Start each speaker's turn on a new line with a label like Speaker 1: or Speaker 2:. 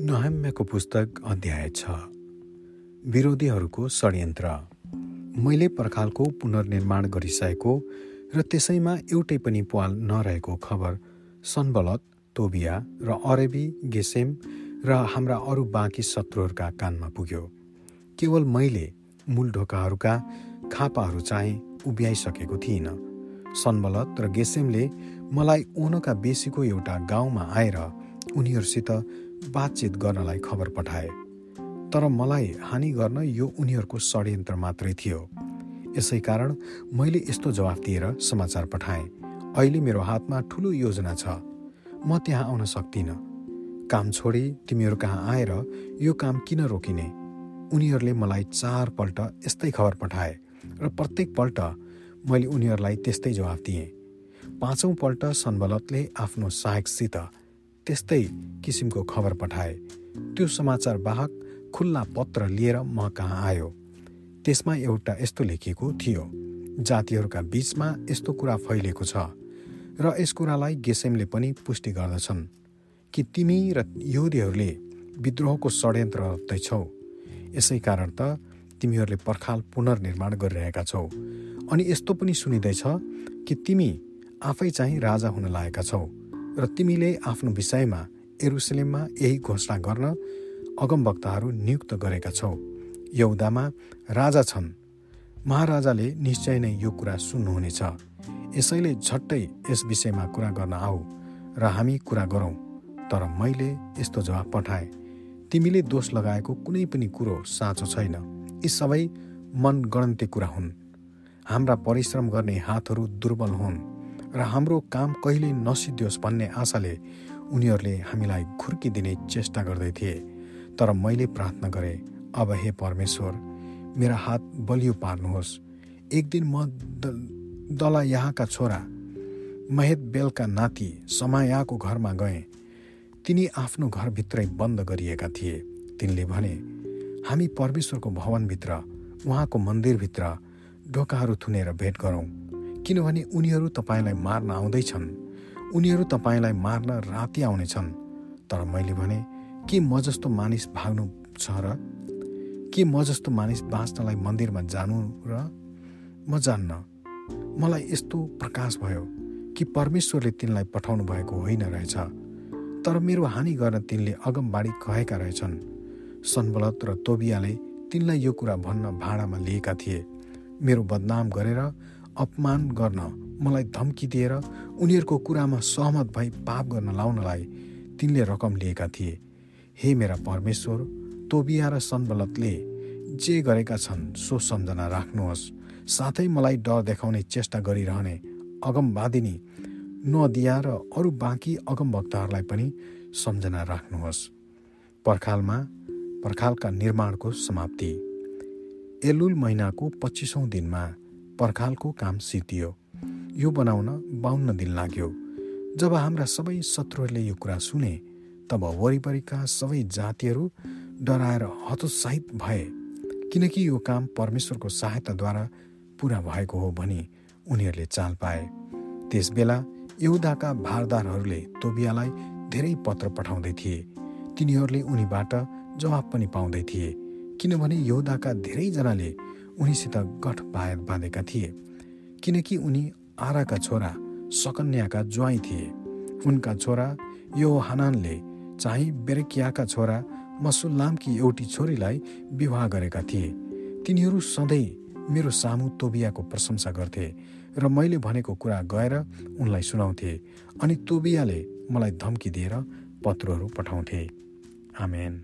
Speaker 1: नेहम्यको पुस्तक अध्याय छ। विरोधीहरूको षड्यन्त्र। मैले पर्खालको पुनर्निर्माण गरिसकेको र त्यसैमा एउटै पनि पाल नरहेको खबर सनबलत तोबिया र अरेबी गेसेम र हाम्रा अरू बाँकी शत्रुहरूका कानमा पुग्यो। केवल मैले मूल ढोकाहरूका खापाहरू चाहिँ उभ्याइसकेको थिइनँ। सनबलत र गेसेमले मलाई ओनका बेसीको एउटा गाउँमा आएर उनीहरूसित बातचित गर्नलाई खबर पठाए। तर मलाई हानि गर्न यो उनीहरूको षड्यन्त्र मात्रै थियो। यसै कारण मैले यस्तो जवाफ दिएर समाचार पठाएँ। अहिले मेरो हातमा ठुलो योजना छ। म त्यहाँ आउन सक्दिनँ। काम छोडी तिमीहरू कहाँ आएर यो काम किन रोकिने? उनीहरूले मलाई चारपल्ट यस्तै खबर पठाए र प्रत्येकपल्ट मैले उनीहरूलाई त्यस्तै जवाफ दिएँ। पाँचौँ पल्ट सनबलतले आफ्नो सहायकसित त्यस्तै किसिमको खबर पठाए। त्यो समाचार वाहक खुल्ला पत्र लिएर म कहाँ आयो? त्यसमा एउटा यस्तो लेखिएको थियो जातिहरूका बीचमा यस्तो कुरा फैलिएको छ र यस कुरालाई गेसेमले पनि पुष्टि गर्दछन् कि तिमी र यहुदीहरूले विद्रोहको षड्यन्त्र रच्दैछौ यसै कारण त तिमीहरूले पर्खाल पुनर्निर्माण गरिरहेका छौ। अनि यस्तो पनि सुनिँदैछ कि तिमी आफै चाहिँ राजा हुन लागेका छौ। र तिमीले आफ्नो विषयमा एरुसलेममा यही घोषणा गर्न अगमवक्ताहरू नियुक्त गरेका छौ। यौदामा राजा छन्। महाराजाले निश्चय नै यो कुरा सुन्नुहुनेछ। यसैले झट्टै यस विषयमा कुरा गर्न आऊ र हामी कुरा गरौँ। तर मैले यस्तो जवाब पठाएँ। तिमीले दोष लगाएको कुनै पनि कुरो साँचो छैन। यी सबै मन गणन्ते कुरा हुन्। हाम्रा परिश्रम गर्ने हातहरू दुर्बल हुन्। र हाम्रो काम कहिले नसिद्धियोस् भन्ने आशाले उनीहरूले हामीलाई खुर्किदिने चेष्टा गर्दै थिए। तर मैले प्रार्थना गरेँ अब हे परमेश्वर मेरा हात बलियो पार्नुहोस्। एक दिन म दला यहाँका छोरा महेत बेलका नाति समायाको घरमा गएँ। तिनी आफ्नो घरभित्रै बन्द गरिएका थिए। तिनले भने हामी परमेश्वरको भवनभित्र उहाँको मन्दिरभित्र ढोकाहरू थुनेर भेट गरौँ। किनभने उनीहरू तपाईँलाई मार्न आउँदैछन्। उनीहरू तपाईँलाई मार्न राति आउनेछन्। तर मैले भने के म जस्तो मानिस भाग्नु छ र? के म जस्तो मानिस बाँच्नलाई मन्दिरमा जानु र? म जान्न। मलाई यस्तो प्रकाश भयो कि परमेश्वरले तिनलाई पठाउनु भएको होइन रहेछ। तर मेरो हानि गर्न तिनले अगमबाडी कहेका रहेछन्। सनबलत र तोबियाले तिनलाई यो कुरा भन्न भाँडामा लिएका थिए। मेरो बदनाम गरेर अपमान गर्न मलाई धम्की दिएर उनीहरूको कुरामा सहमत भई पाप गर्न लाउनलाई तिनले रकम लिएका थिए। हे मेरा परमेश्वर तोबिया र सनबलतले जे गरेका छन् सो सम्झना राख्नुहोस्। साथै मलाई डर देखाउने चेष्टा गरिरहने अगमवादिनी नदिया र अरू बाँकी अगमभक्तहरूलाई पनि सम्झना राख्नुहोस्। पर्खालमा पर्खालका निर्माणको समाप्ति। एलुल महिनाको पच्चिसौँ दिनमा पर्खालको काम सिद्धियो। यो बनाउन बाहन्न दिन लाग्यो। जब हाम्रा सबै शत्रुहरूले यो कुरा सुने तब वरिपरिका सबै जातिहरू डराएर हतोत्साहित भए किनकि यो काम परमेश्वरको सहायताद्वारा पुरा भएको हो भनी उनीहरूले चाल पाए। त्यसबेला यहुदाका भारदारहरूले तोबियालाई धेरै पत्र पठाउँदै थिए। तिनीहरूले उनीबाट जवाब पनि पाउँदै थिए किनभने यहुदाका धेरैजनाले उनीसित गठ बाँधेका थिए किनकि उनी आराका छोरा सकन्याका ज्वाइँ थिए। उनका छोरा यो हनानले चाहिँ बेरेकियाका छोरा मसुल्लामकी एउटी छोरीलाई विवाह गरेका थिए। तिनीहरू सधैँ मेरो सामु तोबियाको प्रशंसा गर्थे र मैले भनेको कुरा गएर उनलाई सुनाउँथे अनि तोबियाले मलाई धम्की दिएर पत्रहरू पठाउँथे। आमेन।